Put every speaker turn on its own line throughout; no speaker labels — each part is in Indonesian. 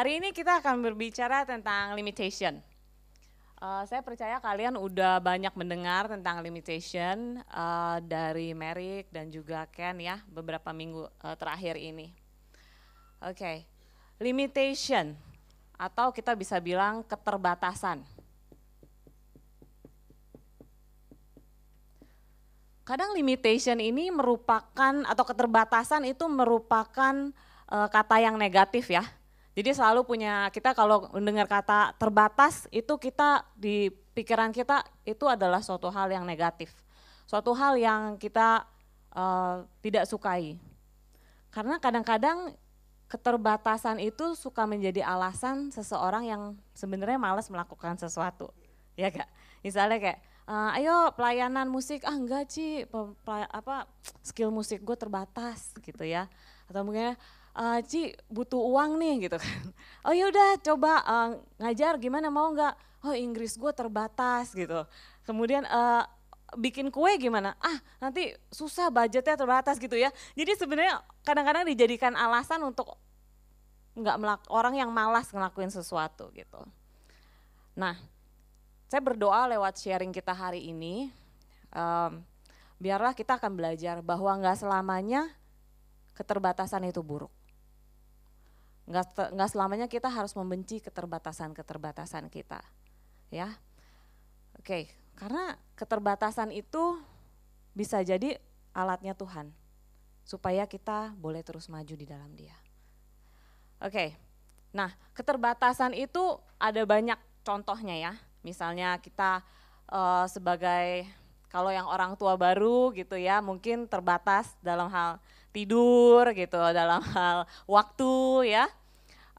Hari ini kita akan berbicara tentang limitation. Uh, saya percaya kalian udah banyak mendengar tentang limitation uh, dari Merrick dan juga Ken ya beberapa minggu uh, terakhir ini. Oke, okay. limitation atau kita bisa bilang keterbatasan. Kadang limitation ini merupakan atau keterbatasan itu merupakan uh, kata yang negatif ya jadi selalu punya kita kalau mendengar kata terbatas itu kita di pikiran kita itu adalah suatu hal yang negatif, suatu hal yang kita uh, tidak sukai. Karena kadang-kadang keterbatasan itu suka menjadi alasan seseorang yang sebenarnya malas melakukan sesuatu, ya kak. Misalnya kayak, uh, ayo pelayanan musik, ah enggak sih, apa skill musik gue terbatas gitu ya. Atau mungkin uh, Ci butuh uang nih gitu kan. Oh yaudah coba uh, ngajar gimana mau nggak? Oh Inggris gue terbatas gitu. Kemudian uh, bikin kue gimana? Ah nanti susah budgetnya terbatas gitu ya. Jadi sebenarnya kadang-kadang dijadikan alasan untuk nggak melak orang yang malas ngelakuin sesuatu gitu. Nah, saya berdoa lewat sharing kita hari ini, um, biarlah kita akan belajar bahwa nggak selamanya keterbatasan itu buruk. Nggak, selamanya kita harus membenci keterbatasan-keterbatasan kita. Ya, Oke, karena keterbatasan itu bisa jadi alatnya Tuhan. Supaya kita boleh terus maju di dalam dia. Oke, nah keterbatasan itu ada banyak contohnya ya. Misalnya kita uh, sebagai kalau yang orang tua baru gitu ya mungkin terbatas dalam hal tidur gitu, dalam hal waktu ya.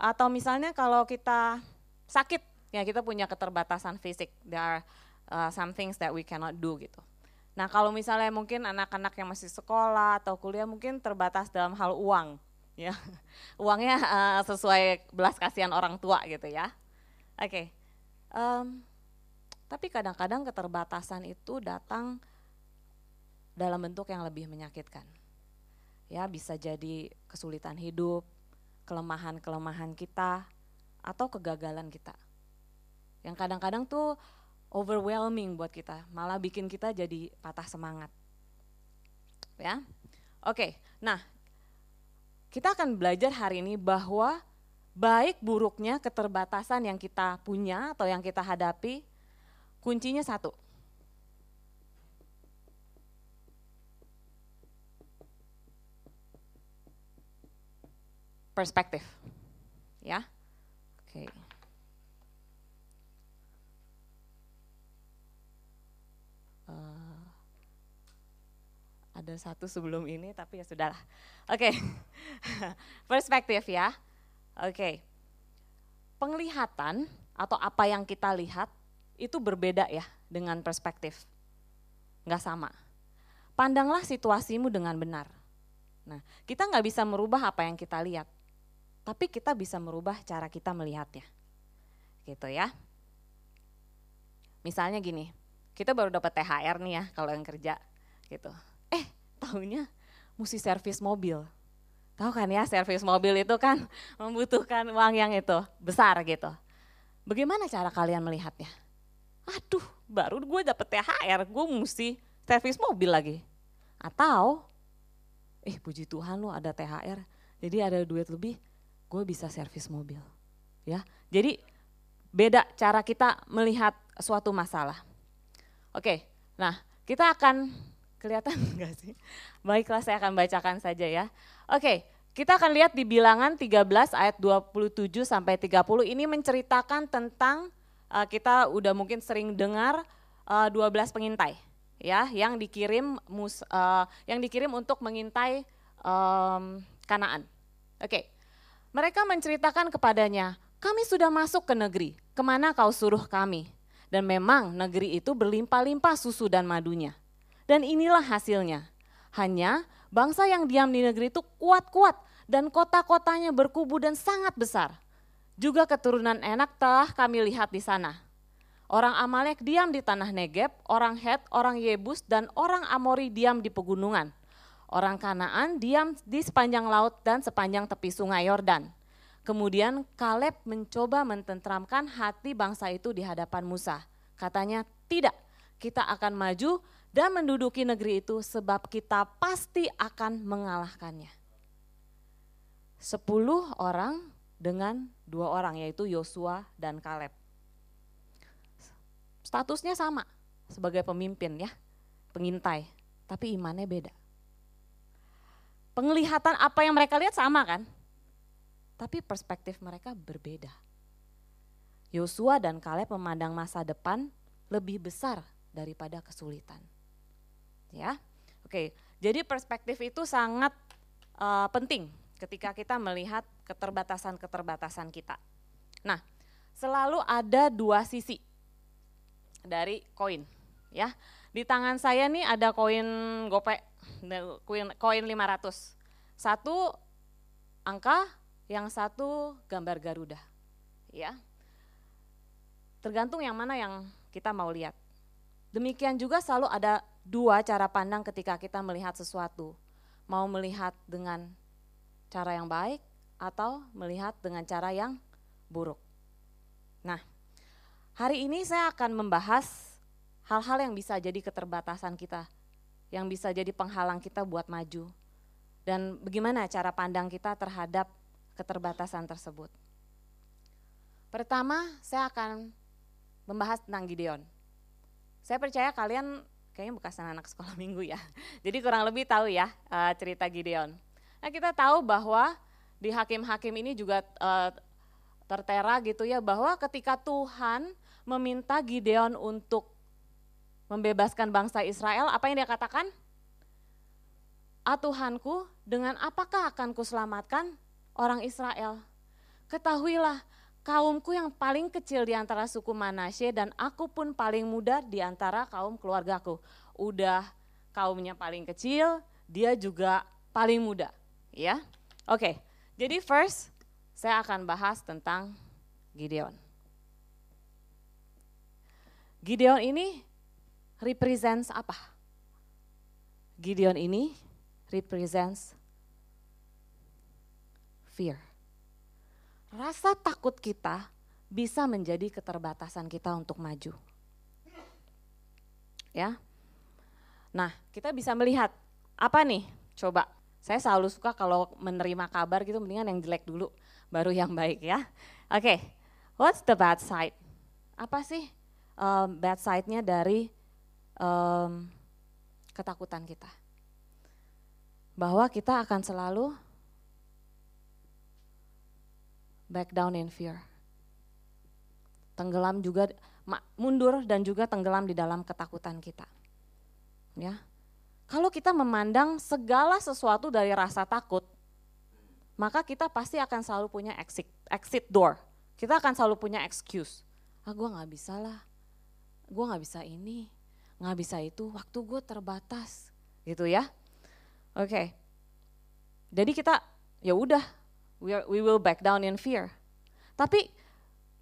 Atau misalnya kalau kita sakit, ya kita punya keterbatasan fisik. There are uh, some things that we cannot do gitu. Nah kalau misalnya mungkin anak-anak yang masih sekolah atau kuliah mungkin terbatas dalam hal uang, ya uangnya uh, sesuai belas kasihan orang tua gitu ya. Oke, okay. um, tapi kadang-kadang keterbatasan itu datang dalam bentuk yang lebih menyakitkan. Ya bisa jadi kesulitan hidup, kelemahan-kelemahan kita atau kegagalan kita. Yang kadang-kadang tuh overwhelming buat kita, malah bikin kita jadi patah semangat. Ya. Oke, nah kita akan belajar hari ini bahwa baik buruknya keterbatasan yang kita punya atau yang kita hadapi, kuncinya satu, perspektif. Ya. Oke. Uh, ada satu sebelum ini tapi ya sudahlah. Oke. Okay. perspektif ya. Oke. Okay. Penglihatan atau apa yang kita lihat itu berbeda ya dengan perspektif. Nggak sama. Pandanglah situasimu dengan benar. Nah, kita nggak bisa merubah apa yang kita lihat tapi kita bisa merubah cara kita melihatnya. Gitu ya. Misalnya gini, kita baru dapat THR nih ya kalau yang kerja gitu. Eh, tahunya mesti servis mobil. Tahu kan ya, servis mobil itu kan membutuhkan uang yang itu besar gitu. Bagaimana cara kalian melihatnya? Aduh, baru gue dapet THR, gue mesti servis mobil lagi. Atau, eh puji Tuhan lo ada THR, jadi ada duit lebih, gue bisa servis mobil. Ya, jadi beda cara kita melihat suatu masalah. Oke, nah kita akan kelihatan enggak sih? Baiklah saya akan bacakan saja ya. Oke, kita akan lihat di bilangan 13 ayat 27 sampai 30 ini menceritakan tentang uh, kita udah mungkin sering dengar uh, 12 pengintai ya yang dikirim mus, uh, yang dikirim untuk mengintai um, Kanaan. Oke. Mereka menceritakan kepadanya, kami sudah masuk ke negeri, ke mana kau suruh kami? Dan memang negeri itu berlimpah-limpah susu dan madunya. Dan inilah hasilnya. Hanya bangsa yang diam di negeri itu kuat-kuat dan kota-kotanya berkubu dan sangat besar. Juga keturunan enak telah kami lihat di sana. Orang Amalek diam di tanah Negeb, orang Het, orang Yebus, dan orang Amori diam di pegunungan. Orang Kanaan diam di sepanjang laut dan sepanjang tepi sungai Yordan. Kemudian Kaleb mencoba mententramkan hati bangsa itu di hadapan Musa. Katanya, tidak, kita akan maju dan menduduki negeri itu sebab kita pasti akan mengalahkannya. Sepuluh orang dengan dua orang yaitu Yosua dan Kaleb. Statusnya sama sebagai pemimpin ya, pengintai, tapi imannya beda. Penglihatan apa yang mereka lihat sama kan? tapi perspektif mereka berbeda. Yosua dan Kaleb memandang masa depan lebih besar daripada kesulitan. Ya, oke. Jadi perspektif itu sangat uh, penting ketika kita melihat keterbatasan-keterbatasan kita. Nah, selalu ada dua sisi dari koin, ya. Di tangan saya nih ada koin gopek, koin koin 500. Satu angka yang satu gambar Garuda. Ya. Tergantung yang mana yang kita mau lihat. Demikian juga selalu ada dua cara pandang ketika kita melihat sesuatu. Mau melihat dengan cara yang baik atau melihat dengan cara yang buruk. Nah, hari ini saya akan membahas hal-hal yang bisa jadi keterbatasan kita, yang bisa jadi penghalang kita buat maju. Dan bagaimana cara pandang kita terhadap keterbatasan tersebut. Pertama, saya akan membahas tentang Gideon. Saya percaya kalian kayaknya bekas anak sekolah minggu ya. Jadi kurang lebih tahu ya uh, cerita Gideon. Nah kita tahu bahwa di hakim-hakim ini juga uh, tertera gitu ya bahwa ketika Tuhan meminta Gideon untuk membebaskan bangsa Israel, apa yang dia katakan? Ah Tuhanku, dengan apakah akan kuselamatkan orang Israel. Ketahuilah, kaumku yang paling kecil di antara suku Manasye dan aku pun paling muda di antara kaum keluargaku. Udah kaumnya paling kecil, dia juga paling muda, ya. Oke, jadi first saya akan bahas tentang Gideon. Gideon ini represents apa? Gideon ini represents fear. Rasa takut kita bisa menjadi keterbatasan kita untuk maju. Ya. Nah, kita bisa melihat apa nih? Coba. Saya selalu suka kalau menerima kabar gitu mendingan yang jelek dulu baru yang baik ya. Oke. Okay. What's the bad side? Apa sih um, bad side-nya dari um, ketakutan kita? Bahwa kita akan selalu back down in fear. Tenggelam juga mundur dan juga tenggelam di dalam ketakutan kita. Ya. Kalau kita memandang segala sesuatu dari rasa takut, maka kita pasti akan selalu punya exit exit door. Kita akan selalu punya excuse. Ah gue gak bisa lah, gue gak bisa ini, gak bisa itu, waktu gue terbatas, gitu ya. Oke, okay. jadi kita ya udah we, we will back down in fear. Tapi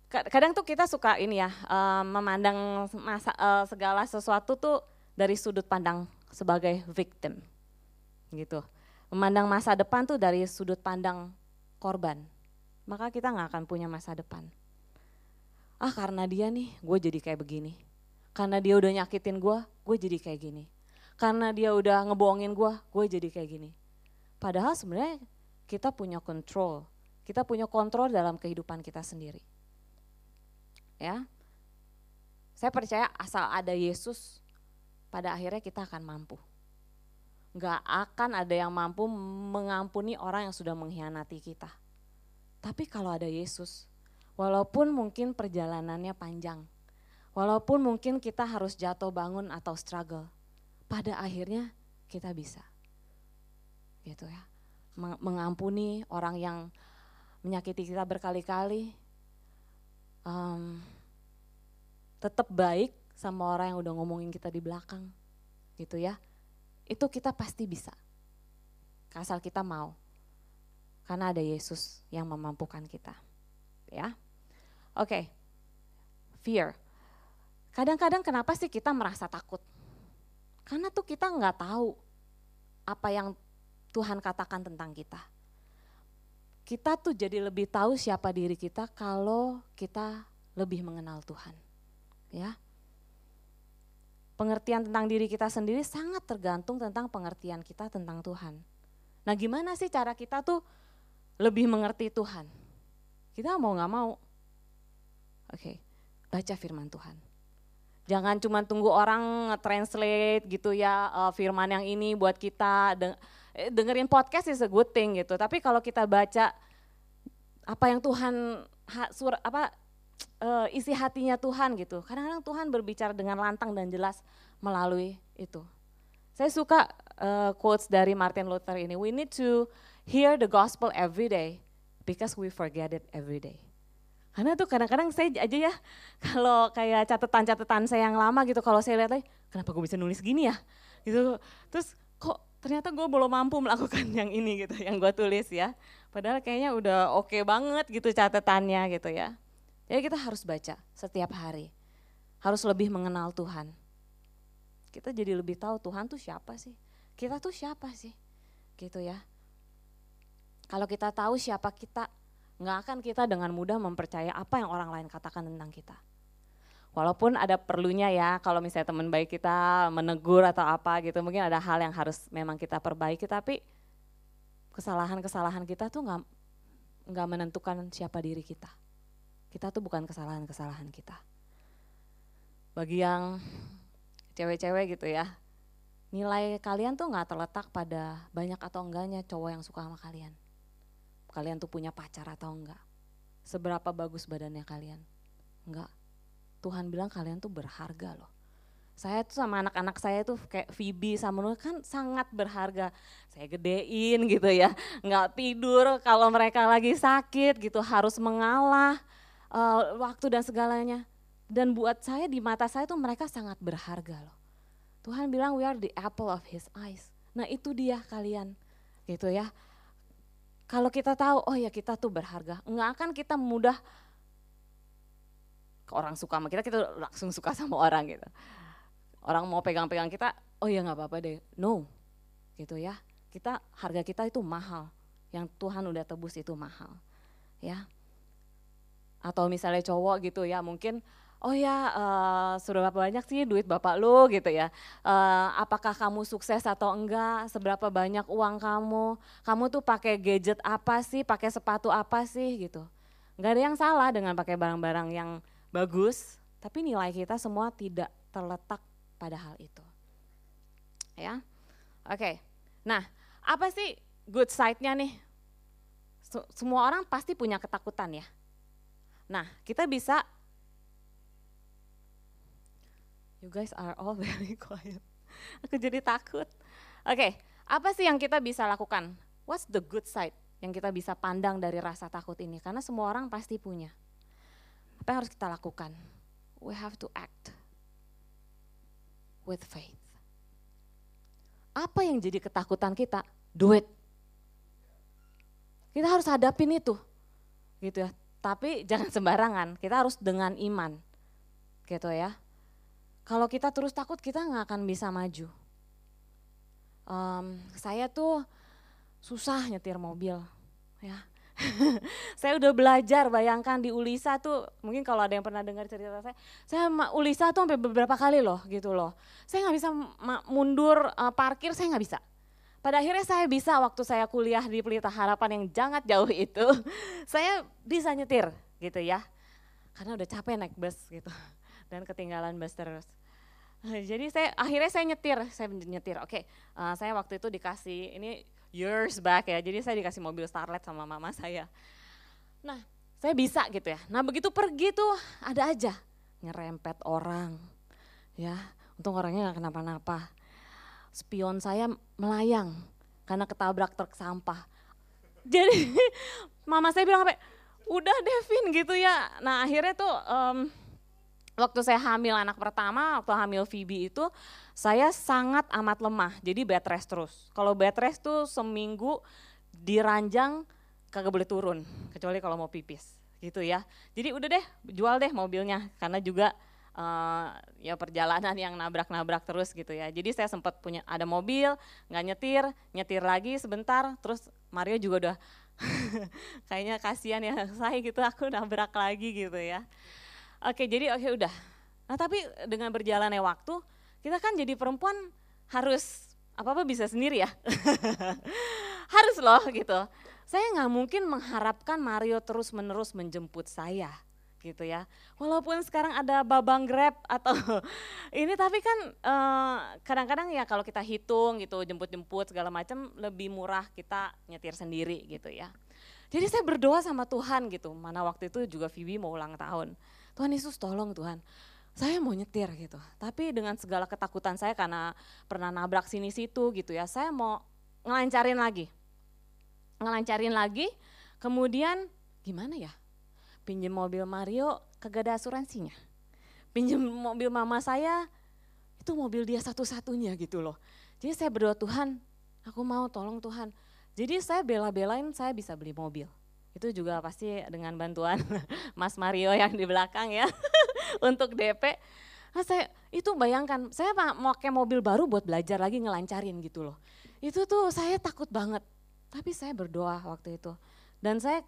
kadang tuh kita suka ini ya uh, memandang masa, uh, segala sesuatu tuh dari sudut pandang sebagai victim gitu memandang masa depan tuh dari sudut pandang korban maka kita nggak akan punya masa depan ah karena dia nih gue jadi kayak begini karena dia udah nyakitin gue gue jadi kayak gini karena dia udah ngebohongin gue gue jadi kayak gini padahal sebenarnya kita punya kontrol. Kita punya kontrol dalam kehidupan kita sendiri. Ya. Saya percaya asal ada Yesus, pada akhirnya kita akan mampu. Gak akan ada yang mampu mengampuni orang yang sudah mengkhianati kita. Tapi kalau ada Yesus, walaupun mungkin perjalanannya panjang, walaupun mungkin kita harus jatuh bangun atau struggle, pada akhirnya kita bisa. Gitu ya mengampuni orang yang menyakiti kita berkali-kali, um, tetap baik sama orang yang udah ngomongin kita di belakang gitu ya. Itu kita pasti bisa. Asal kita mau. Karena ada Yesus yang memampukan kita. Ya. Oke. Okay. Fear. Kadang-kadang kenapa sih kita merasa takut? Karena tuh kita nggak tahu apa yang Tuhan katakan tentang kita. Kita tuh jadi lebih tahu siapa diri kita kalau kita lebih mengenal Tuhan. Ya pengertian tentang diri kita sendiri sangat tergantung tentang pengertian kita tentang Tuhan. Nah gimana sih cara kita tuh lebih mengerti Tuhan? Kita mau gak mau, oke baca firman Tuhan. Jangan cuma tunggu orang translate gitu ya uh, firman yang ini buat kita. Eh, dengerin podcast is a good thing gitu. Tapi kalau kita baca apa yang Tuhan sur, apa uh, isi hatinya Tuhan gitu. Kadang-kadang Tuhan berbicara dengan lantang dan jelas melalui itu. Saya suka uh, quotes dari Martin Luther ini. We need to hear the gospel every day because we forget it every day. Karena tuh kadang-kadang saya aja ya, kalau kayak catatan-catatan saya yang lama gitu, kalau saya lihat lagi, kenapa gue bisa nulis gini ya? Gitu. Terus kok ternyata gue belum mampu melakukan yang ini gitu, yang gue tulis ya. Padahal kayaknya udah oke okay banget gitu catatannya gitu ya. Jadi kita harus baca setiap hari. Harus lebih mengenal Tuhan. Kita jadi lebih tahu Tuhan tuh siapa sih? Kita tuh siapa sih? Gitu ya. Kalau kita tahu siapa kita, nggak akan kita dengan mudah mempercaya apa yang orang lain katakan tentang kita. Walaupun ada perlunya ya, kalau misalnya teman baik kita menegur atau apa gitu, mungkin ada hal yang harus memang kita perbaiki, tapi kesalahan-kesalahan kita tuh nggak nggak menentukan siapa diri kita. Kita tuh bukan kesalahan-kesalahan kita. Bagi yang cewek-cewek gitu ya, nilai kalian tuh nggak terletak pada banyak atau enggaknya cowok yang suka sama kalian. Kalian tuh punya pacar atau enggak. Seberapa bagus badannya kalian. Enggak. Tuhan bilang kalian tuh berharga loh saya tuh sama anak-anak saya tuh kayak Phoebe sama Nuh kan sangat berharga. Saya gedein gitu ya, nggak tidur kalau mereka lagi sakit gitu harus mengalah uh, waktu dan segalanya. Dan buat saya di mata saya tuh mereka sangat berharga loh. Tuhan bilang we are the apple of his eyes. Nah itu dia kalian gitu ya. Kalau kita tahu oh ya kita tuh berharga, nggak akan kita mudah ke orang suka sama kita, kita langsung suka sama orang gitu. Orang mau pegang-pegang kita, oh ya nggak apa-apa deh, no. Gitu ya. Kita harga kita itu mahal, yang Tuhan udah tebus itu mahal, ya. Atau misalnya cowok gitu ya mungkin oh ya uh, sudah berapa banyak sih duit bapak lu? Gitu ya. Uh, apakah kamu sukses atau enggak? Seberapa banyak uang kamu? Kamu tuh pakai gadget apa sih? Pakai sepatu apa sih? Gitu. Nggak ada yang salah dengan pakai barang-barang yang bagus tapi nilai kita semua tidak terletak pada hal itu. Ya? Oke. Okay. nah apa sih good side-nya nih? Semua orang pasti punya ketakutan ya. Nah, kita bisa You guys are all very quiet. Aku jadi takut. Oke, okay, apa sih yang kita bisa lakukan? What's the good side yang kita bisa pandang dari rasa takut ini? Karena semua orang pasti punya. Apa yang harus kita lakukan? We have to act with faith. Apa yang jadi ketakutan kita? Do it. Kita harus hadapin itu. Gitu ya. Tapi jangan sembarangan, kita harus dengan iman. Gitu ya. Kalau kita terus takut kita nggak akan bisa maju. Um, saya tuh susah nyetir mobil, ya. saya udah belajar, bayangkan di Ulisa tuh, mungkin kalau ada yang pernah dengar cerita saya, saya Ulisa tuh sampai beberapa kali loh, gitu loh. Saya nggak bisa mundur uh, parkir, saya nggak bisa. Pada akhirnya saya bisa waktu saya kuliah di Pelita Harapan yang sangat jauh itu, saya bisa nyetir gitu ya. Karena udah capek naik bus gitu dan ketinggalan bus terus. Jadi saya akhirnya saya nyetir, saya nyetir. Oke, uh, saya waktu itu dikasih ini years back ya. Jadi saya dikasih mobil Starlet sama mama saya. Nah, saya bisa gitu ya. Nah, begitu pergi tuh ada aja nyerempet orang. Ya, untung orangnya nggak kenapa-napa spion saya melayang karena ketabrak truk sampah. Jadi mama saya bilang apa? udah Devin gitu ya. Nah akhirnya tuh um, waktu saya hamil anak pertama, waktu hamil Phoebe itu saya sangat amat lemah, jadi bed rest terus. Kalau bed rest tuh seminggu diranjang kagak boleh turun, kecuali kalau mau pipis gitu ya. Jadi udah deh jual deh mobilnya, karena juga uh, ya perjalanan yang nabrak-nabrak terus gitu ya. Jadi saya sempat punya ada mobil, nggak nyetir, nyetir lagi sebentar, terus Mario juga udah kayaknya kasihan ya saya gitu aku nabrak lagi gitu ya. Oke jadi oke udah. Nah tapi dengan berjalannya waktu kita kan jadi perempuan harus apa-apa bisa sendiri ya. harus loh gitu. Saya nggak mungkin mengharapkan Mario terus-menerus menjemput saya gitu ya. Walaupun sekarang ada babang grab atau ini tapi kan eh, kadang-kadang uh, ya kalau kita hitung gitu jemput-jemput segala macam lebih murah kita nyetir sendiri gitu ya. Jadi saya berdoa sama Tuhan gitu. Mana waktu itu juga Vivi mau ulang tahun. Tuhan Yesus tolong Tuhan saya mau nyetir gitu. Tapi dengan segala ketakutan saya karena pernah nabrak sini situ gitu ya, saya mau ngelancarin lagi. Ngelancarin lagi, kemudian gimana ya? Pinjem mobil Mario kagak ada asuransinya. Pinjem mobil mama saya, itu mobil dia satu-satunya gitu loh. Jadi saya berdoa Tuhan, aku mau tolong Tuhan. Jadi saya bela-belain saya bisa beli mobil. Itu juga pasti dengan bantuan Mas Mario yang di belakang ya. untuk DP. Nah, saya itu bayangkan, saya mau pakai mobil baru buat belajar lagi ngelancarin gitu loh. Itu tuh saya takut banget. Tapi saya berdoa waktu itu. Dan saya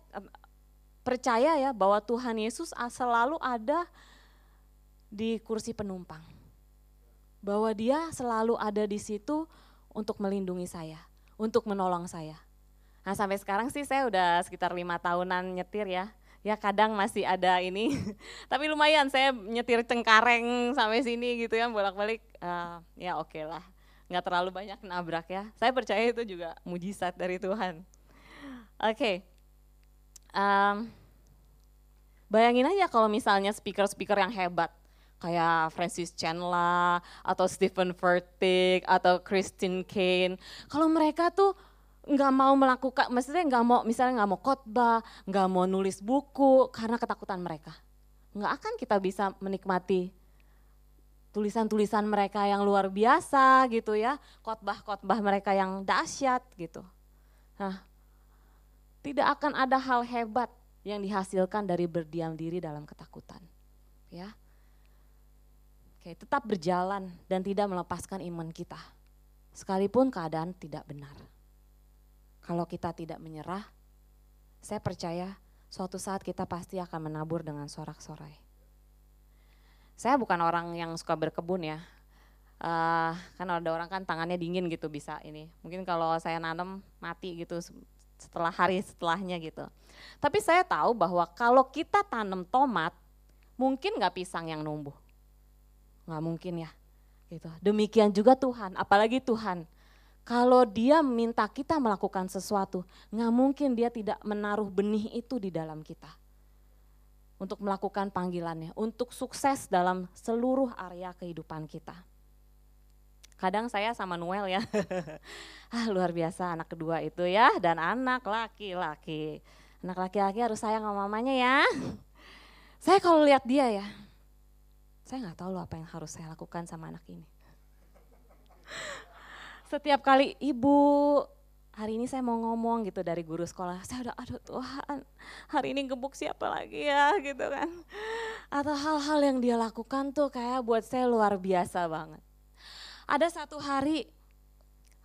percaya ya bahwa Tuhan Yesus selalu ada di kursi penumpang. Bahwa dia selalu ada di situ untuk melindungi saya, untuk menolong saya. Nah sampai sekarang sih saya udah sekitar lima tahunan nyetir ya. Ya kadang masih ada ini. Tapi lumayan saya nyetir cengkareng sampai sini gitu ya bolak-balik. Uh, ya oke okay lah. Nggak terlalu banyak nabrak ya. Saya percaya itu juga mujizat dari Tuhan. Oke. Okay. um, bayangin aja kalau misalnya speaker-speaker yang hebat kayak Francis Chan atau Stephen Furtick atau Christine Kane. Kalau mereka tuh nggak mau melakukan, maksudnya nggak mau misalnya nggak mau khotbah, nggak mau nulis buku karena ketakutan mereka. Nggak akan kita bisa menikmati tulisan-tulisan mereka yang luar biasa gitu ya, khotbah-khotbah mereka yang dahsyat gitu. Nah, tidak akan ada hal hebat yang dihasilkan dari berdiam diri dalam ketakutan. Ya. Oke, tetap berjalan dan tidak melepaskan iman kita. Sekalipun keadaan tidak benar. Kalau kita tidak menyerah, saya percaya suatu saat kita pasti akan menabur dengan sorak-sorai. Saya bukan orang yang suka berkebun ya, uh, kan ada orang kan tangannya dingin gitu bisa ini. Mungkin kalau saya nanam mati gitu setelah hari setelahnya gitu. Tapi saya tahu bahwa kalau kita tanam tomat, mungkin nggak pisang yang numbuh. Nggak mungkin ya. Gitu. Demikian juga Tuhan, apalagi Tuhan kalau dia minta kita melakukan sesuatu, nggak mungkin dia tidak menaruh benih itu di dalam kita. Untuk melakukan panggilannya, untuk sukses dalam seluruh area kehidupan kita. Kadang saya sama Noel ya, ah luar biasa anak kedua itu ya, dan anak laki-laki. Anak laki-laki harus sayang sama mamanya ya. Saya kalau lihat dia ya, saya nggak tahu loh apa yang harus saya lakukan sama anak ini setiap kali ibu hari ini saya mau ngomong gitu dari guru sekolah, saya udah aduh Tuhan hari ini gebuk siapa lagi ya gitu kan. Atau hal-hal yang dia lakukan tuh kayak buat saya luar biasa banget. Ada satu hari,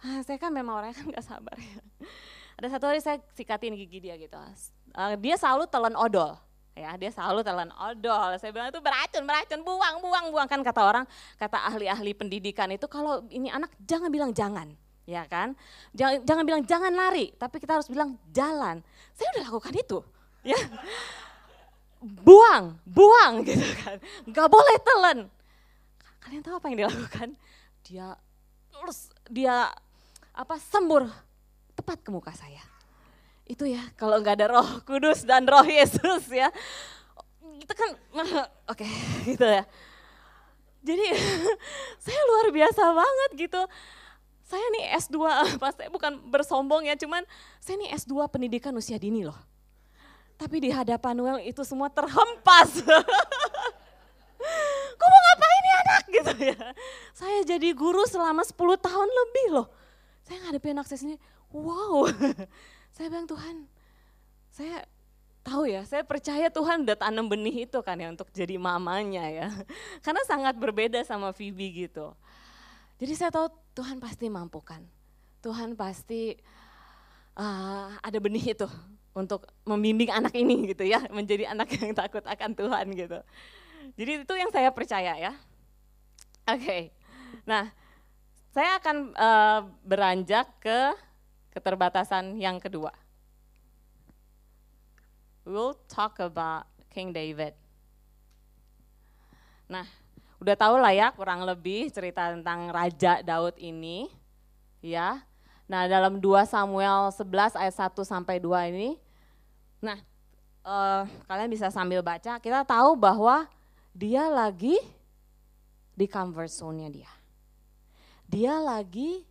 ah, saya kan memang orangnya kan gak sabar ya. Ada satu hari saya sikatin gigi dia gitu. Uh, dia selalu telan odol ya dia selalu telan odol. Saya bilang itu beracun beracun. Buang buang buang. Kan kata orang kata ahli-ahli pendidikan itu kalau ini anak jangan bilang jangan. Ya kan? Jangan jangan bilang jangan lari tapi kita harus bilang jalan. Saya udah lakukan itu. Ya. Buang buang gitu kan. Nggak boleh telan. Kalian tahu apa yang dilakukan dia terus dia apa sembur tepat ke muka saya itu ya kalau nggak ada roh kudus dan roh Yesus ya kita kan oke okay, gitu ya jadi saya luar biasa banget gitu saya nih S2 pas saya bukan bersombong ya cuman saya nih S2 pendidikan usia dini loh Tapi di hadapan Noel itu semua terhempas. Kau mau ngapain nih anak gitu ya. Saya jadi guru selama 10 tahun lebih loh. Saya ngadepin anak saya wow. Saya bilang Tuhan, saya tahu ya, saya percaya Tuhan udah tanam benih itu kan ya untuk jadi mamanya ya. Karena sangat berbeda sama Phoebe gitu. Jadi saya tahu Tuhan pasti mampukan. Tuhan pasti uh, ada benih itu untuk membimbing anak ini gitu ya, menjadi anak yang takut akan Tuhan gitu. Jadi itu yang saya percaya ya. Oke, okay. nah saya akan uh, beranjak ke keterbatasan yang kedua. We'll talk about King David. Nah, udah tahu lah ya kurang lebih cerita tentang Raja Daud ini, ya. Nah, dalam 2 Samuel 11 ayat 1 sampai 2 ini, nah uh, kalian bisa sambil baca, kita tahu bahwa dia lagi di comfort zone-nya dia. Dia lagi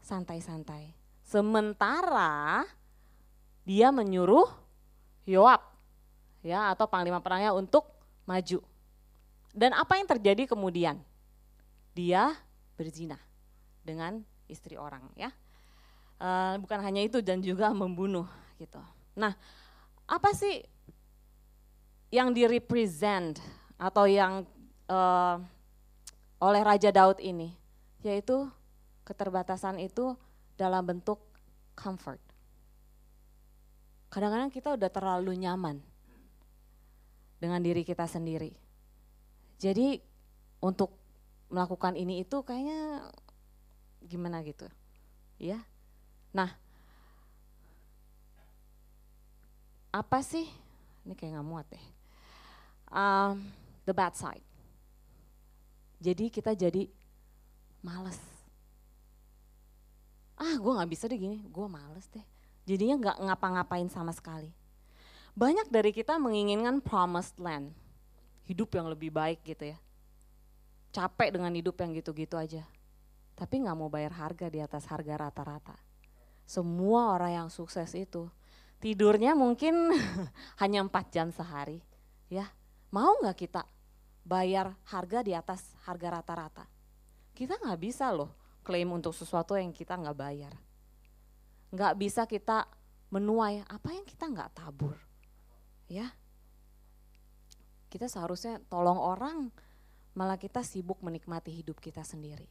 santai-santai. Sementara dia menyuruh Yoab ya atau panglima perangnya untuk maju. Dan apa yang terjadi kemudian? Dia berzina dengan istri orang ya. Uh, bukan hanya itu dan juga membunuh gitu. Nah, apa sih yang direpresent atau yang uh, oleh Raja Daud ini? Yaitu keterbatasan itu dalam bentuk comfort. Kadang-kadang kita udah terlalu nyaman dengan diri kita sendiri. Jadi untuk melakukan ini itu kayaknya gimana gitu. Ya. Nah, apa sih? Ini kayak nggak muat deh. Um, the bad side. Jadi kita jadi males. Ah, gue nggak bisa deh gini. Gue males deh. Jadinya nggak ngapa-ngapain sama sekali. Banyak dari kita menginginkan promised land, hidup yang lebih baik gitu ya. Capek dengan hidup yang gitu-gitu aja tapi nggak mau bayar harga di atas harga rata-rata. Semua orang yang sukses itu tidurnya mungkin hanya empat jam sehari, ya. Mau nggak kita bayar harga di atas harga rata-rata? Kita nggak bisa loh klaim untuk sesuatu yang kita nggak bayar. Nggak bisa kita menuai apa yang kita nggak tabur, ya. Kita seharusnya tolong orang, malah kita sibuk menikmati hidup kita sendiri.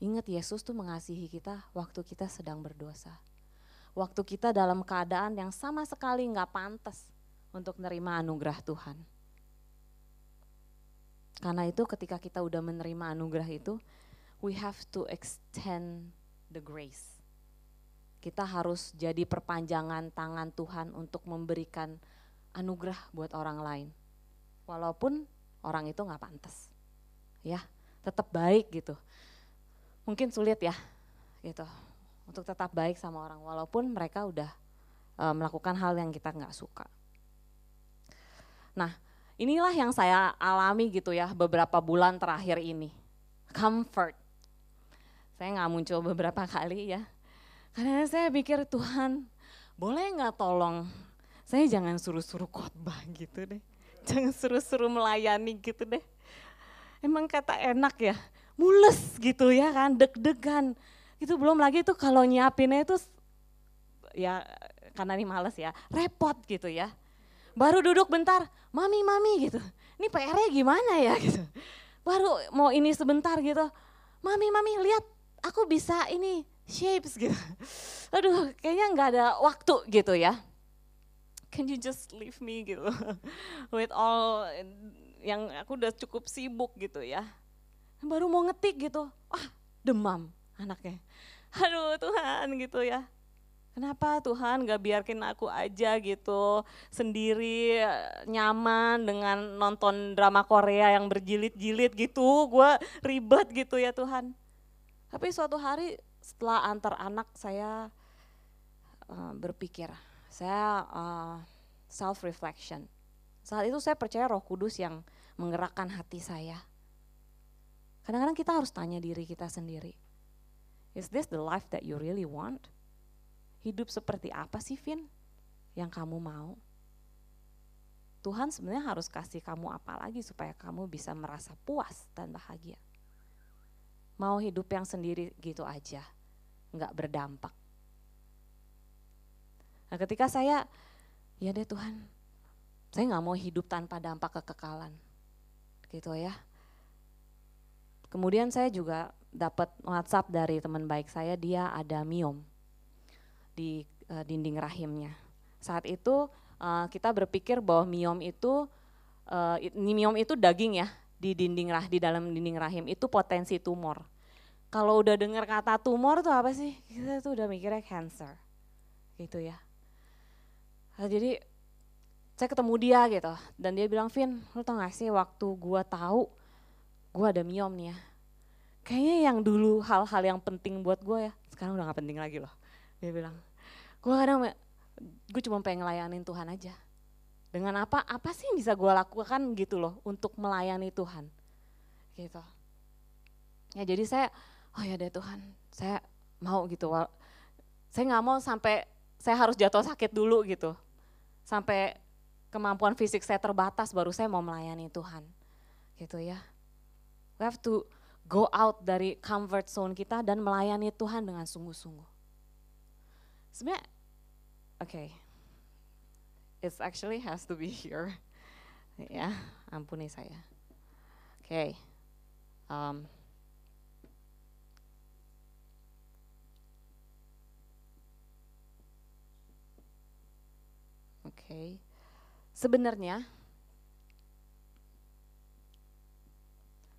Ingat Yesus tuh mengasihi kita waktu kita sedang berdosa. Waktu kita dalam keadaan yang sama sekali nggak pantas untuk menerima anugerah Tuhan. Karena itu ketika kita udah menerima anugerah itu, we have to extend the grace. Kita harus jadi perpanjangan tangan Tuhan untuk memberikan anugerah buat orang lain. Walaupun orang itu nggak pantas. Ya, tetap baik gitu mungkin sulit ya gitu untuk tetap baik sama orang walaupun mereka udah e, melakukan hal yang kita nggak suka. Nah inilah yang saya alami gitu ya beberapa bulan terakhir ini comfort. Saya nggak muncul beberapa kali ya karena saya pikir Tuhan boleh nggak tolong saya jangan suruh-suruh khotbah gitu deh, jangan suruh-suruh melayani gitu deh. Emang kata enak ya, mules gitu ya kan, deg-degan. Itu belum lagi tuh kalau nyiapinnya itu ya karena ini males ya, repot gitu ya. Baru duduk bentar, mami mami gitu. Ini PR-nya gimana ya gitu. Baru mau ini sebentar gitu, mami mami lihat aku bisa ini shapes gitu. Aduh kayaknya nggak ada waktu gitu ya. Can you just leave me gitu with all yang aku udah cukup sibuk gitu ya baru mau ngetik gitu, ah demam anaknya. Aduh Tuhan gitu ya. Kenapa Tuhan gak biarkin aku aja gitu sendiri nyaman dengan nonton drama Korea yang berjilid-jilid gitu, gue ribet gitu ya Tuhan. Tapi suatu hari setelah antar anak saya uh, berpikir, saya uh, self reflection. Saat itu saya percaya Roh Kudus yang menggerakkan hati saya Kadang-kadang kita harus tanya diri kita sendiri. Is this the life that you really want? Hidup seperti apa sih, Vin? yang kamu mau? Tuhan sebenarnya harus kasih kamu apa lagi supaya kamu bisa merasa puas dan bahagia. Mau hidup yang sendiri gitu aja, nggak berdampak. Nah ketika saya, ya deh Tuhan, saya nggak mau hidup tanpa dampak kekekalan, gitu ya. Kemudian saya juga dapat WhatsApp dari teman baik saya, dia ada miom di uh, dinding rahimnya. Saat itu uh, kita berpikir bahwa miom itu uh, miom itu daging ya di dinding rah di dalam dinding rahim itu potensi tumor. Kalau udah dengar kata tumor tuh apa sih? Kita tuh udah mikirnya cancer. Gitu ya. Nah, jadi saya ketemu dia gitu dan dia bilang, "Vin, lu tau gak sih waktu gua tahu gua ada miom nih ya. Kayaknya yang dulu hal-hal yang penting buat gue ya, sekarang udah gak penting lagi loh." Dia bilang, "Gue kadang gue cuma pengen ngelayanin Tuhan aja. Dengan apa? Apa sih yang bisa gue lakukan gitu loh untuk melayani Tuhan. Gitu. Ya jadi saya, oh ya deh Tuhan, saya mau gitu. Saya nggak mau sampai saya harus jatuh sakit dulu gitu. Sampai kemampuan fisik saya terbatas baru saya mau melayani Tuhan. Gitu ya. We have to go out dari comfort zone kita dan melayani Tuhan dengan sungguh-sungguh. Sebenarnya Okay. It actually has to be here. ya, ampuni saya. Oke. Okay. Um, Okay. Sebenarnya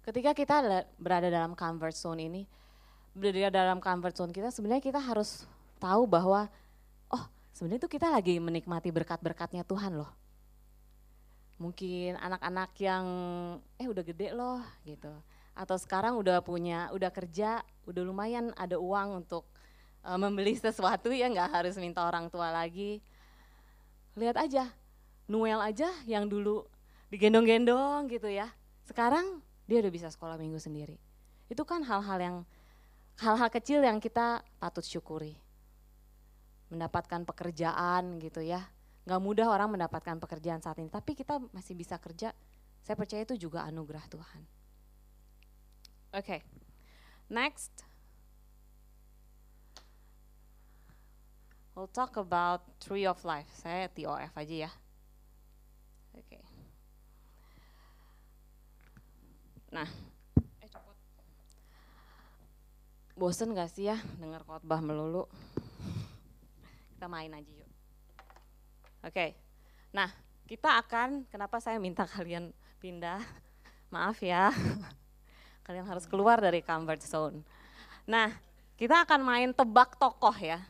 ketika kita berada dalam comfort zone ini, berada dalam comfort zone kita, sebenarnya kita harus tahu bahwa sebenarnya itu kita lagi menikmati berkat-berkatnya Tuhan loh. Mungkin anak-anak yang eh udah gede loh gitu. Atau sekarang udah punya, udah kerja, udah lumayan ada uang untuk uh, membeli sesuatu ya nggak harus minta orang tua lagi. Lihat aja, Noel aja yang dulu digendong-gendong gitu ya. Sekarang dia udah bisa sekolah minggu sendiri. Itu kan hal-hal yang hal-hal kecil yang kita patut syukuri mendapatkan pekerjaan gitu ya. Gak mudah orang mendapatkan pekerjaan saat ini, tapi kita masih bisa kerja. Saya percaya itu juga anugerah Tuhan. Oke, okay. next. We'll talk about tree of life. Saya TOF aja ya. Oke. Okay. Nah, eh Bosen gak sih ya dengar khotbah melulu? kita main aja yuk. Oke, okay. nah kita akan, kenapa saya minta kalian pindah, maaf ya, kalian harus keluar dari comfort zone. Nah, kita akan main tebak tokoh ya.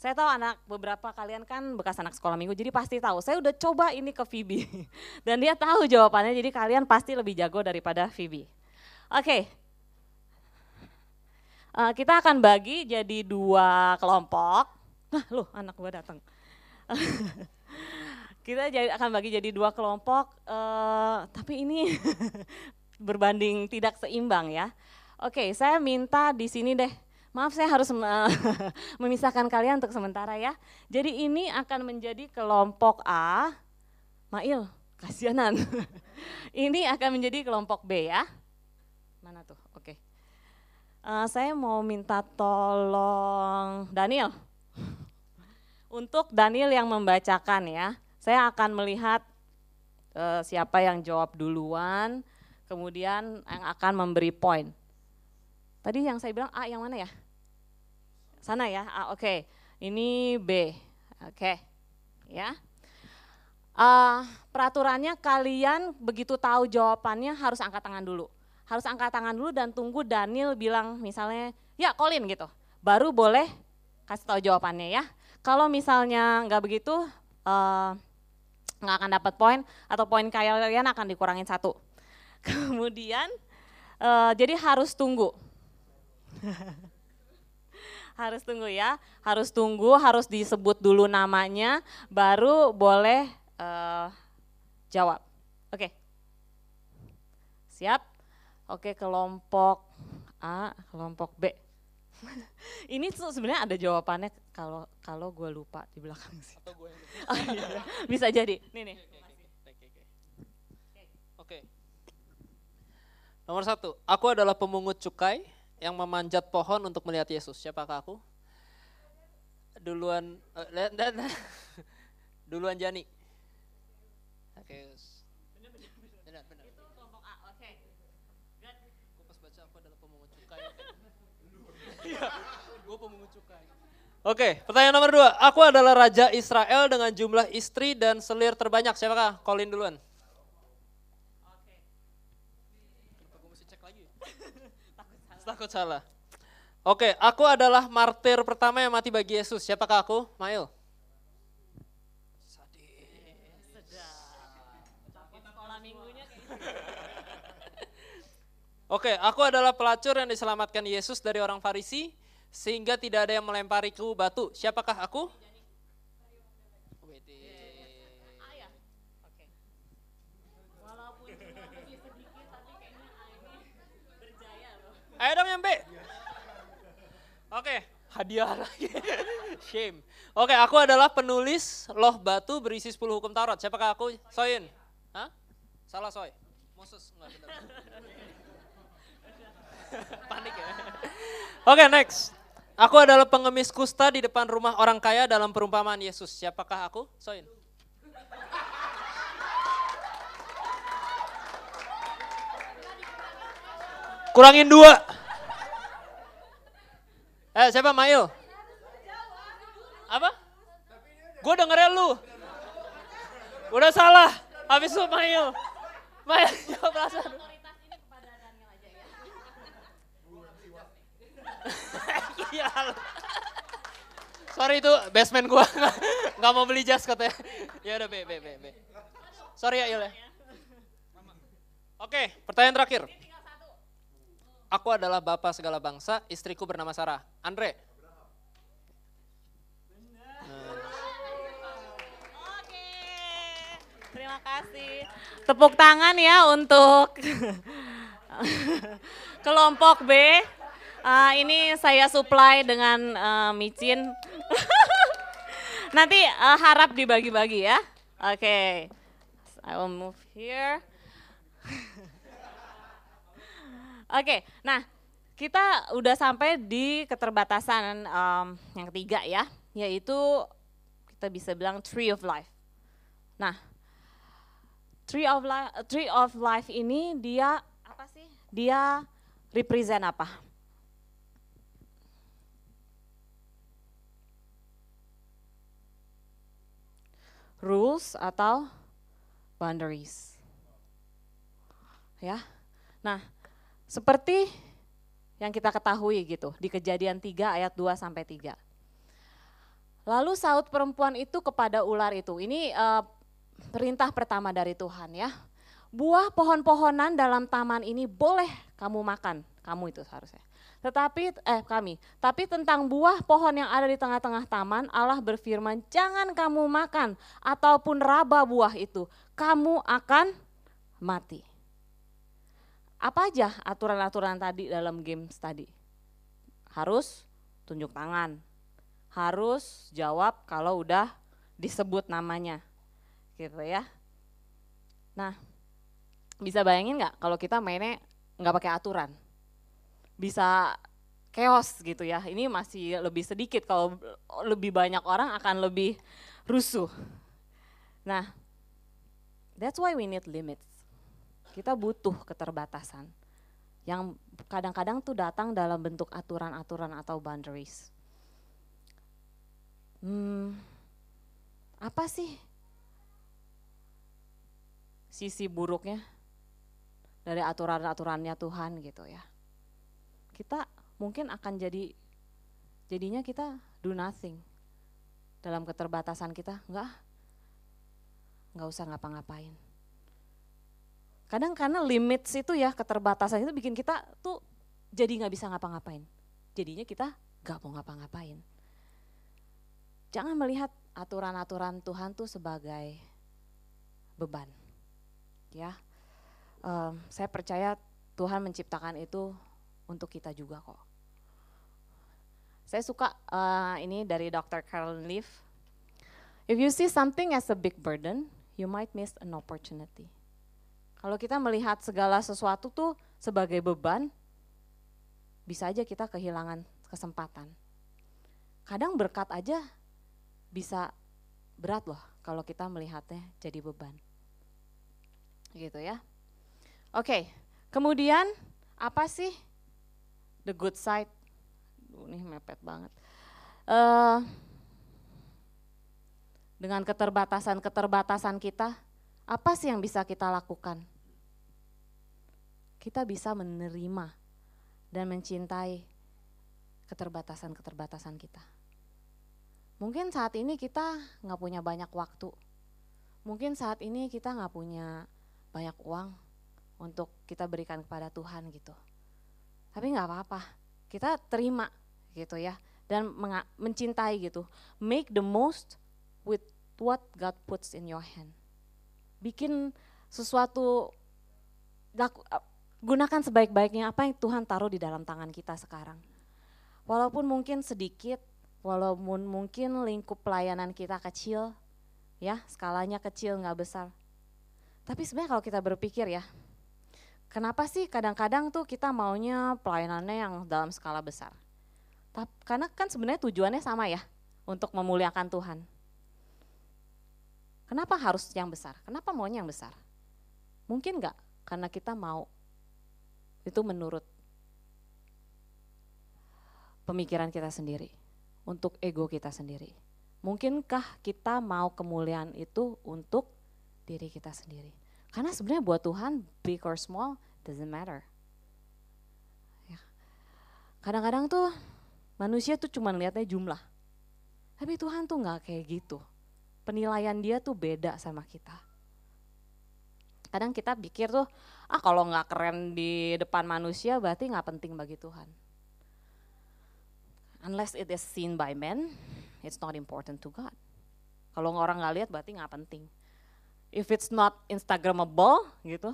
Saya tahu anak beberapa kalian kan bekas anak sekolah minggu, jadi pasti tahu. Saya udah coba ini ke Phoebe, dan dia tahu jawabannya, jadi kalian pasti lebih jago daripada Phoebe. Oke, okay. uh, kita akan bagi jadi dua kelompok. Nah loh anak gue datang. kita jadi, akan bagi jadi dua kelompok, uh, tapi ini berbanding tidak seimbang ya. Oke, saya minta di sini deh. Maaf saya harus memisahkan kalian untuk sementara ya. Jadi ini akan menjadi kelompok A. Mail, kasianan. ini akan menjadi kelompok B ya. Mana tuh? Oke. Uh, saya mau minta tolong Daniel untuk Daniel yang membacakan ya, saya akan melihat uh, siapa yang jawab duluan, kemudian yang akan memberi poin. Tadi yang saya bilang A yang mana ya? Sana ya, A oke. Okay. Ini B, oke. Okay. Ya. Uh, peraturannya kalian begitu tahu jawabannya harus angkat tangan dulu. Harus angkat tangan dulu dan tunggu Daniel bilang misalnya, ya Colin gitu. Baru boleh kasih tahu jawabannya ya. Kalau misalnya nggak begitu, uh, nggak akan dapat poin atau poin kalian akan dikurangin satu. Kemudian, uh, jadi harus tunggu. harus tunggu ya, harus tunggu, harus disebut dulu namanya, baru boleh uh, jawab. Oke, okay. siap? Oke, okay, kelompok A, kelompok B. Ini sebenarnya ada jawabannya kalau kalau gue lupa di belakang sih.
Atau gue.
Bisa jadi. Nih nih.
Oke. Nomor satu, aku adalah pemungut cukai yang memanjat pohon untuk melihat Yesus. Siapakah aku? Duluan, eh, lihat, lihat, lihat. duluan Jani. Oke. Benar, benar.
kelompok A. Oke.
Gue pas baca aku adalah pemungut cukai. Iya, gue pemungut cukai. Oke, pertanyaan nomor dua. Aku adalah raja Israel dengan jumlah istri dan selir terbanyak. Siapakah? Colin duluan.
Oke.
Kenapa gue mesti cek lagi? Takut salah. Oke, aku adalah martir pertama yang mati bagi Yesus. Siapakah aku? Mail.
Kayak
Oke, aku adalah pelacur yang diselamatkan Yesus dari orang Farisi sehingga tidak ada yang melempariku batu. Siapakah aku?
A ya? Oke. Walaupun cuma lebih sedikit tapi kayaknya A ini berjaya loh.
Ayo dong yang B. Oke, hadiah lagi. Shame. Oke, aku adalah penulis loh batu berisi 10 hukum Taurat. Siapakah aku? Soin. Hah? Salah Soy. Moses enggak benar. Panik ya. Oke, next. Aku adalah pengemis kusta di depan rumah orang kaya dalam perumpamaan Yesus. Siapakah aku? Soin. Kurangin dua. Eh, siapa Mail? Apa? Gue dengernya lu. Udah salah. Habis itu Mail. Mail jawab. Sorry itu basement gua nggak mau beli jas katanya. Ya udah B B B. Sorry ya Il ya. Oke, pertanyaan terakhir. Aku adalah bapak segala bangsa, istriku bernama Sarah. Andre.
Oke. Terima kasih. Tepuk tangan ya untuk kelompok B. Ah, ini saya supply dengan eh, micin. Nanti eh, harap dibagi-bagi ya. Oke. I will move here. Oke, nah kita udah sampai di keterbatasan em, yang ketiga ya, yaitu kita bisa bilang tree of life. Nah, tree of life, tree of life ini dia apa sih? Dia represent apa? Rules atau boundaries. Ya. Nah, seperti yang kita ketahui gitu di Kejadian 3 ayat 2 sampai 3. Lalu saut perempuan itu kepada ular itu. Ini eh, perintah pertama dari Tuhan ya. Buah pohon-pohonan dalam taman ini boleh kamu makan. Kamu itu seharusnya. Tetapi eh kami, tapi tentang buah pohon yang ada di tengah-tengah taman, Allah berfirman, "Jangan kamu makan ataupun raba buah itu, kamu akan mati." Apa aja aturan-aturan tadi dalam games tadi? Harus tunjuk tangan, harus jawab kalau udah disebut namanya, gitu ya. Nah, bisa bayangin nggak kalau kita mainnya nggak pakai aturan? Bisa chaos gitu ya. Ini masih lebih sedikit kalau lebih banyak orang akan lebih rusuh. Nah, that's why we need limits. Kita butuh keterbatasan yang kadang-kadang tuh datang dalam bentuk aturan-aturan atau boundaries. Hmm, apa sih sisi buruknya dari aturan-aturannya Tuhan gitu ya? Kita mungkin akan jadi jadinya kita do nothing dalam keterbatasan kita, enggak, enggak usah ngapa-ngapain. Kadang karena limits itu ya keterbatasan itu bikin kita tuh jadi nggak bisa ngapa-ngapain. Jadinya kita nggak mau ngapa-ngapain. Jangan melihat aturan-aturan Tuhan tuh sebagai beban. Ya, Em, saya percaya Tuhan menciptakan itu untuk kita juga kok. Saya suka uh, ini dari Dr. Carolyn Leaf. If you see something as a big burden, you might miss an opportunity. Kalau kita melihat segala sesuatu tuh sebagai beban, bisa aja kita kehilangan kesempatan. Kadang berkat aja bisa berat loh kalau kita melihatnya jadi beban. Gitu ya. Oke, kemudian apa sih the good side Duh, ini mepet banget. Uh, dengan keterbatasan-keterbatasan kita, apa sih yang bisa kita lakukan? Kita bisa menerima dan mencintai keterbatasan-keterbatasan kita. Mungkin saat ini kita nggak punya banyak waktu. Mungkin saat ini kita nggak punya banyak uang untuk kita berikan kepada Tuhan gitu. Tapi nggak apa-apa, kita terima gitu ya dan mencintai gitu. Make the most with what God puts in your hand. Bikin sesuatu laku, gunakan sebaik-baiknya apa yang Tuhan taruh di dalam tangan kita sekarang. Walaupun mungkin sedikit, walaupun mungkin lingkup pelayanan kita kecil, ya skalanya kecil nggak besar. Tapi sebenarnya kalau kita berpikir ya, kenapa sih kadang-kadang tuh kita maunya pelayanannya yang dalam skala besar? Karena kan sebenarnya tujuannya sama ya, untuk memuliakan Tuhan. Kenapa harus yang besar? Kenapa maunya yang besar? Mungkin enggak karena kita mau itu menurut pemikiran kita sendiri, untuk ego kita sendiri. Mungkinkah kita mau kemuliaan itu untuk diri kita sendiri? Karena sebenarnya buat Tuhan, big or small, doesn't matter. Ya. Kadang-kadang tuh Manusia tuh cuma lihatnya jumlah. Tapi Tuhan tuh nggak kayak gitu. Penilaian dia tuh beda sama kita. Kadang kita pikir tuh, ah kalau nggak keren di depan manusia berarti nggak penting bagi Tuhan. Unless it is seen by men, it's not important to God. Kalau orang nggak lihat berarti nggak penting. If it's not Instagramable gitu,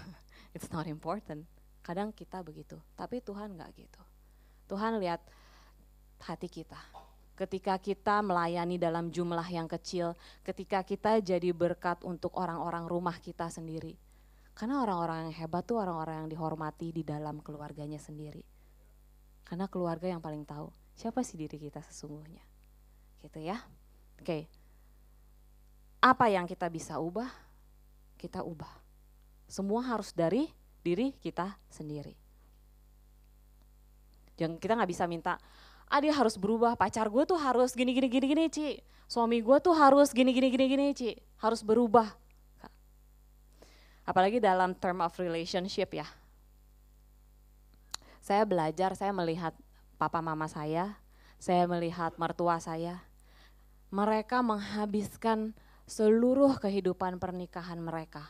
it's not important. Kadang kita begitu, tapi Tuhan nggak gitu. Tuhan lihat hati kita. Ketika kita melayani dalam jumlah yang kecil, ketika kita jadi berkat untuk orang-orang rumah kita sendiri. Karena orang-orang yang hebat tuh orang-orang yang dihormati di dalam keluarganya sendiri. Karena keluarga yang paling tahu siapa sih diri kita sesungguhnya. Gitu ya. Oke. Apa yang kita bisa ubah? Kita ubah. Semua harus dari diri kita sendiri. Jangan kita nggak bisa minta, ah dia harus berubah, pacar gue tuh harus gini gini gini gini Ci, suami gue tuh harus gini gini gini gini Ci, harus berubah. Apalagi dalam term of relationship ya. Saya belajar, saya melihat papa mama saya, saya melihat mertua saya. Mereka menghabiskan seluruh kehidupan pernikahan mereka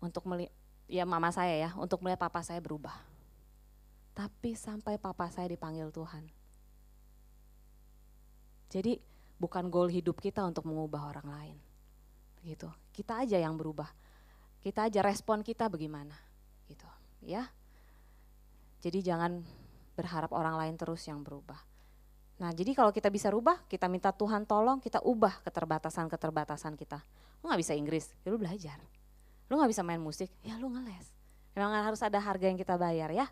untuk melihat ya mama saya ya, untuk melihat papa saya berubah tapi sampai papa saya dipanggil Tuhan. Jadi bukan goal hidup kita untuk mengubah orang lain. Gitu. Kita aja yang berubah. Kita aja respon kita bagaimana. Gitu, ya. Jadi jangan berharap orang lain terus yang berubah. Nah, jadi kalau kita bisa rubah, kita minta Tuhan tolong, kita ubah keterbatasan-keterbatasan kita. Lu gak bisa Inggris, ya lu belajar. Lu gak bisa main musik, ya lu ngeles. Memang harus ada harga yang kita bayar ya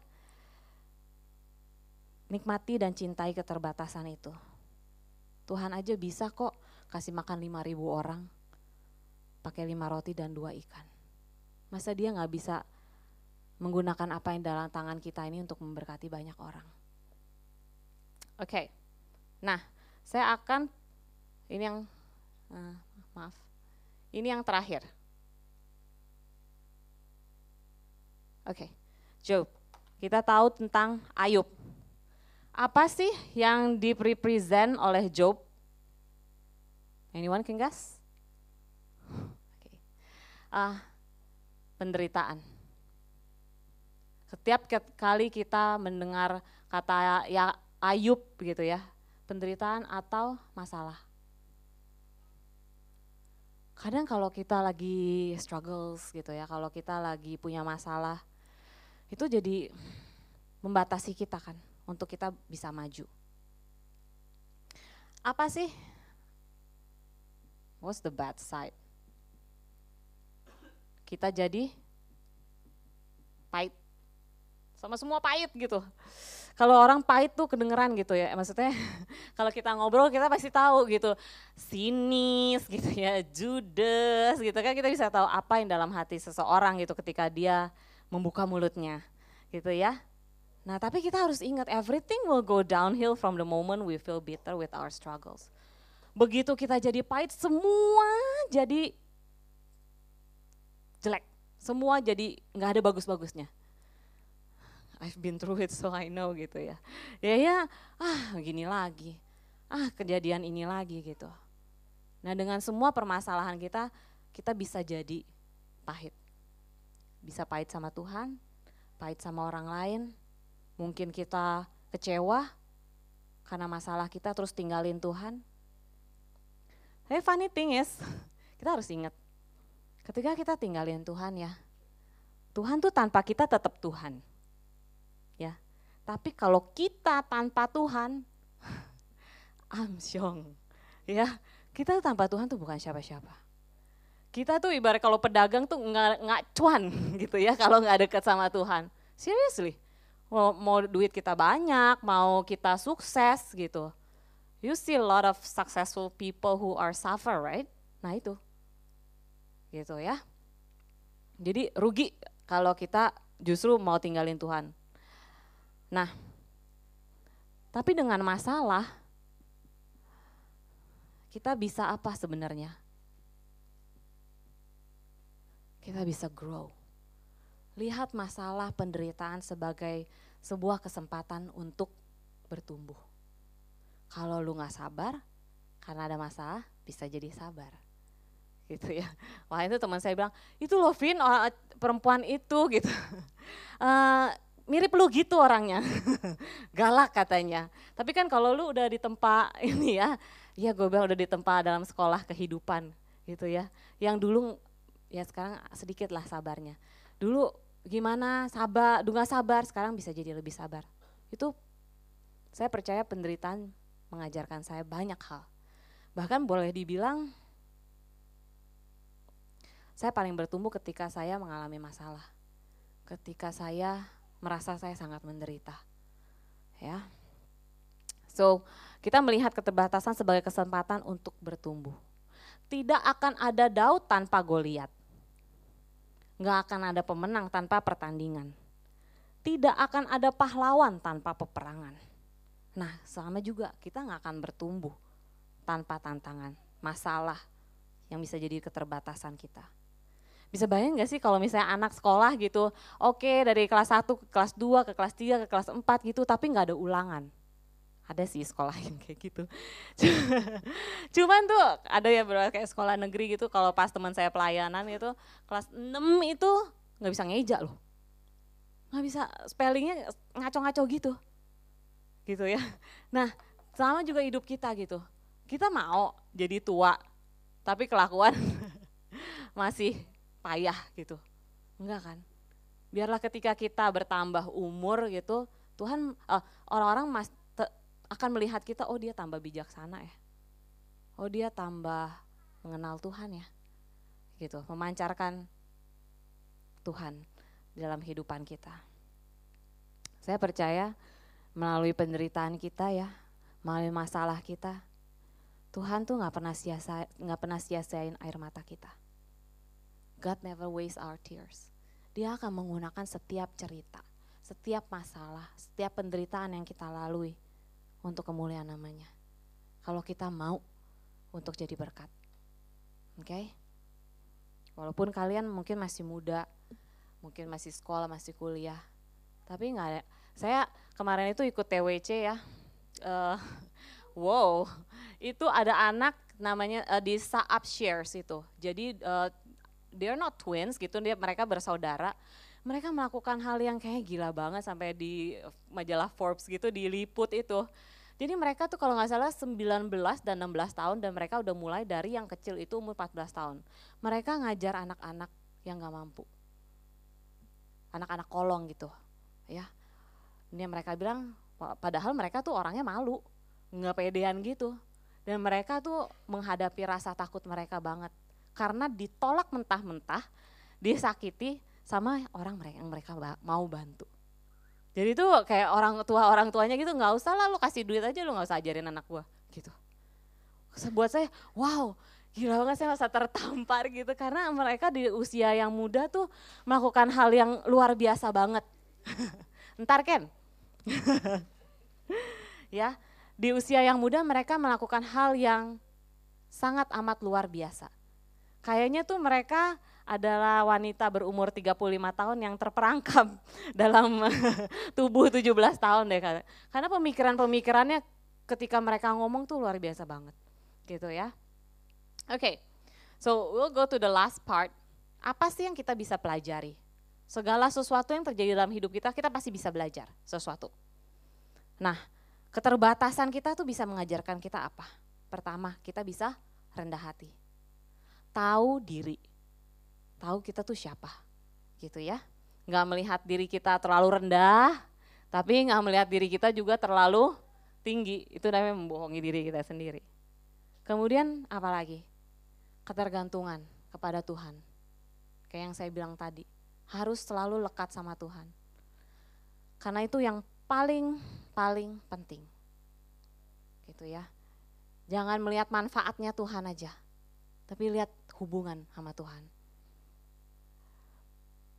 nikmati dan cintai keterbatasan itu. Tuhan aja bisa kok kasih makan 5000 orang pakai lima roti dan dua ikan. Masa dia nggak bisa menggunakan apa yang dalam tangan kita ini untuk memberkati banyak orang. Oke, okay. nah saya akan ini yang uh, maaf, ini yang terakhir. Oke, okay. Job. Kita tahu tentang Ayub. Apa sih yang direpresent oleh Job? Anyone can guess? Okay. Uh, penderitaan. Setiap kali kita mendengar kata ya Ayub gitu ya, penderitaan atau masalah. Kadang kalau kita lagi struggles gitu ya, kalau kita lagi punya masalah, itu jadi membatasi kita kan untuk kita bisa maju. Apa sih? What's the bad side? Kita jadi pahit. Sama semua pahit gitu. Kalau orang pahit tuh kedengeran gitu ya, maksudnya kalau kita ngobrol kita pasti tahu gitu, sinis gitu ya, judes gitu kan kita bisa tahu apa yang dalam hati seseorang gitu ketika dia membuka mulutnya gitu ya. Nah tapi kita harus ingat everything will go downhill from the moment we feel bitter with our struggles. Begitu kita jadi pahit semua jadi jelek, semua jadi nggak ada bagus-bagusnya. I've been through it so I know gitu ya. Ya ya, ah gini lagi, ah kejadian ini lagi gitu. Nah dengan semua permasalahan kita, kita bisa jadi pahit. Bisa pahit sama Tuhan, pahit sama orang lain, mungkin kita kecewa karena masalah kita terus tinggalin Tuhan. Hey funny thing is, kita harus ingat, ketika kita tinggalin Tuhan ya, Tuhan tuh tanpa kita tetap Tuhan ya. Tapi kalau kita tanpa Tuhan, amsyong, ya kita tanpa Tuhan tuh bukan siapa-siapa. Kita tuh ibarat kalau pedagang tuh nggak cuan gitu ya kalau nggak dekat sama Tuhan. Seriously, mau, mau duit kita banyak, mau kita sukses gitu. You see a lot of successful people who are suffer, right? Nah itu, gitu ya. Jadi rugi kalau kita justru mau tinggalin Tuhan. Nah, tapi dengan masalah, kita bisa apa sebenarnya? Kita bisa grow. Lihat masalah penderitaan sebagai sebuah kesempatan untuk bertumbuh. Kalau lu gak sabar, karena ada masalah, bisa jadi sabar. Gitu ya. Wah itu teman saya bilang, itu loh Vin, perempuan itu gitu. Uh, mirip lu gitu orangnya. Galak katanya. Tapi kan kalau lu udah di tempat ini ya, ya gue bilang udah di tempat dalam sekolah kehidupan gitu ya. Yang dulu ya sekarang sedikit lah sabarnya. Dulu gimana sabar, dulu gak sabar, sekarang bisa jadi lebih sabar. Itu saya percaya penderitaan mengajarkan saya banyak hal. Bahkan boleh dibilang saya paling bertumbuh ketika saya mengalami masalah. Ketika saya merasa saya sangat menderita. Ya. So, kita melihat keterbatasan sebagai kesempatan untuk bertumbuh. Tidak akan ada Daud tanpa Goliat. Nggak akan ada pemenang tanpa pertandingan. Tidak akan ada pahlawan tanpa peperangan. Nah, sama juga kita nggak akan bertumbuh tanpa tantangan, masalah yang bisa jadi keterbatasan kita. Bisa bayang gak sih kalau misalnya anak sekolah gitu, oke okay, dari kelas 1 ke kelas 2 ke kelas 3 ke kelas 4 gitu, tapi nggak ada ulangan. Ada sih sekolah yang kayak gitu. Cuman tuh ada ya berarti kayak sekolah negeri gitu, kalau pas teman saya pelayanan gitu, kelas 6 itu nggak bisa ngeja loh. Nggak bisa, spellingnya ngaco-ngaco gitu. Gitu ya. Nah sama juga hidup kita gitu. Kita mau jadi tua, tapi kelakuan masih payah gitu. Enggak kan? Biarlah ketika kita bertambah umur gitu, Tuhan uh, orang-orang mas te, akan melihat kita, oh dia tambah bijaksana ya. Oh dia tambah mengenal Tuhan ya. Gitu, memancarkan Tuhan dalam kehidupan kita. Saya percaya melalui penderitaan kita ya, melalui masalah kita, Tuhan tuh nggak pernah sia nggak pernah sia-siain air mata kita. God never waste our tears. Dia akan menggunakan setiap cerita, setiap masalah, setiap penderitaan yang kita lalui untuk kemuliaan namanya. Kalau kita mau untuk jadi berkat. Oke? Okay? Walaupun kalian mungkin masih muda, mungkin masih sekolah, masih kuliah. Tapi nggak ada. Saya kemarin itu ikut TWC ya. Uh, wow, itu ada anak namanya uh, di Saab Shares itu. Jadi uh, they're not twins gitu, dia mereka bersaudara. Mereka melakukan hal yang kayak gila banget sampai di majalah Forbes gitu diliput itu. Jadi mereka tuh kalau nggak salah 19 dan 16 tahun dan mereka udah mulai dari yang kecil itu umur 14 tahun. Mereka ngajar anak-anak yang nggak mampu. Anak-anak kolong gitu ya. Ini mereka bilang Padahal mereka tuh orangnya malu, nggak pedean gitu. Dan mereka tuh menghadapi rasa takut mereka banget. Karena ditolak mentah-mentah, disakiti sama orang mereka yang mereka mau bantu. Jadi tuh kayak orang tua orang tuanya gitu nggak usah lah lu kasih duit aja lu nggak usah ajarin anak gua gitu. Buat saya wow gila banget saya masa tertampar gitu karena mereka di usia yang muda tuh melakukan hal yang luar biasa banget. Ntar Ken. ya, di usia yang muda mereka melakukan hal yang sangat amat luar biasa. Kayaknya tuh mereka adalah wanita berumur 35 tahun yang terperangkap dalam tubuh 17 tahun deh. Karena pemikiran-pemikirannya ketika mereka ngomong tuh luar biasa banget. Gitu ya. Oke, okay, so we'll go to the last part. Apa sih yang kita bisa pelajari? Segala sesuatu yang terjadi dalam hidup kita, kita pasti bisa belajar sesuatu. Nah, keterbatasan kita tuh bisa mengajarkan kita apa? Pertama, kita bisa rendah hati. Tahu diri tahu kita tuh siapa gitu ya. Nggak melihat diri kita terlalu rendah, tapi nggak melihat diri kita juga terlalu tinggi. Itu namanya membohongi diri kita sendiri. Kemudian apa lagi? Ketergantungan kepada Tuhan. Kayak yang saya bilang tadi, harus selalu lekat sama Tuhan. Karena itu yang paling paling penting. Gitu ya. Jangan melihat manfaatnya Tuhan aja, tapi lihat hubungan sama Tuhan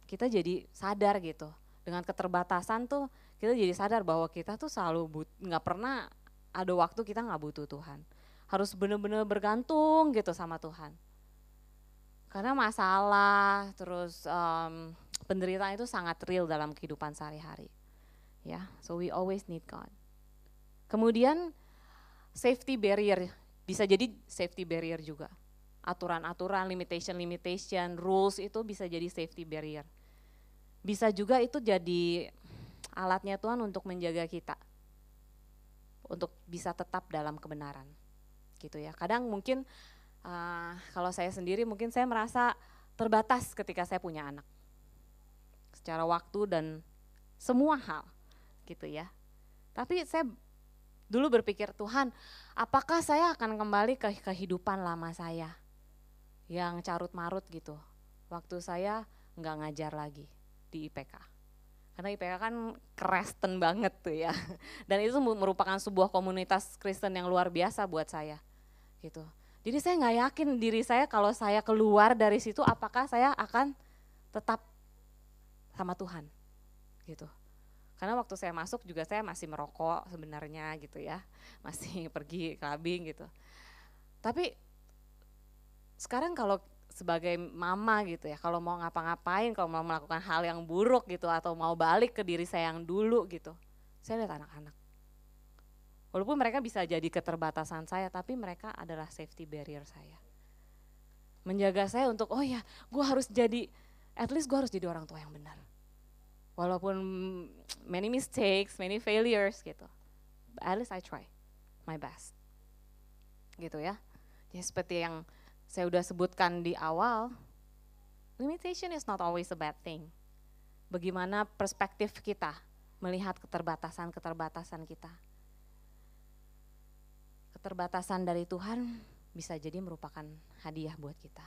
kita jadi sadar gitu. Dengan keterbatasan tuh kita jadi sadar bahwa kita tuh selalu nggak pernah ada waktu kita nggak butuh Tuhan. Harus benar-benar bergantung gitu sama Tuhan. Karena masalah terus um, penderitaan itu sangat real dalam kehidupan sehari-hari. Ya so we always need God. Kemudian safety barrier. Bisa jadi safety barrier juga. Aturan-aturan limitation-limitation rules itu bisa jadi safety barrier bisa juga itu jadi alatnya Tuhan untuk menjaga kita. Untuk bisa tetap dalam kebenaran. Gitu ya. Kadang mungkin uh, kalau saya sendiri mungkin saya merasa terbatas ketika saya punya anak. Secara waktu dan semua hal. Gitu ya. Tapi saya dulu berpikir Tuhan apakah saya akan kembali ke kehidupan lama saya? Yang carut marut gitu. Waktu saya nggak ngajar lagi di IPK. Karena IPK kan Kristen banget tuh ya. Dan itu merupakan sebuah komunitas Kristen yang luar biasa buat saya. Gitu. Jadi saya nggak yakin diri saya kalau saya keluar dari situ apakah saya akan tetap sama Tuhan. Gitu. Karena waktu saya masuk juga saya masih merokok sebenarnya gitu ya. Masih pergi clubbing gitu. Tapi sekarang kalau sebagai mama gitu ya. Kalau mau ngapa-ngapain kalau mau melakukan hal yang buruk gitu atau mau balik ke diri saya yang dulu gitu saya lihat anak-anak. Walaupun mereka bisa jadi keterbatasan saya tapi mereka adalah safety barrier saya. Menjaga saya untuk oh ya gue harus jadi at least gue harus jadi orang tua yang benar. Walaupun many mistakes many failures gitu at least I try my best. Gitu ya. Ya seperti yang saya udah sebutkan di awal, limitation is not always a bad thing. Bagaimana perspektif kita melihat keterbatasan-keterbatasan kita. Keterbatasan dari Tuhan bisa jadi merupakan hadiah buat kita.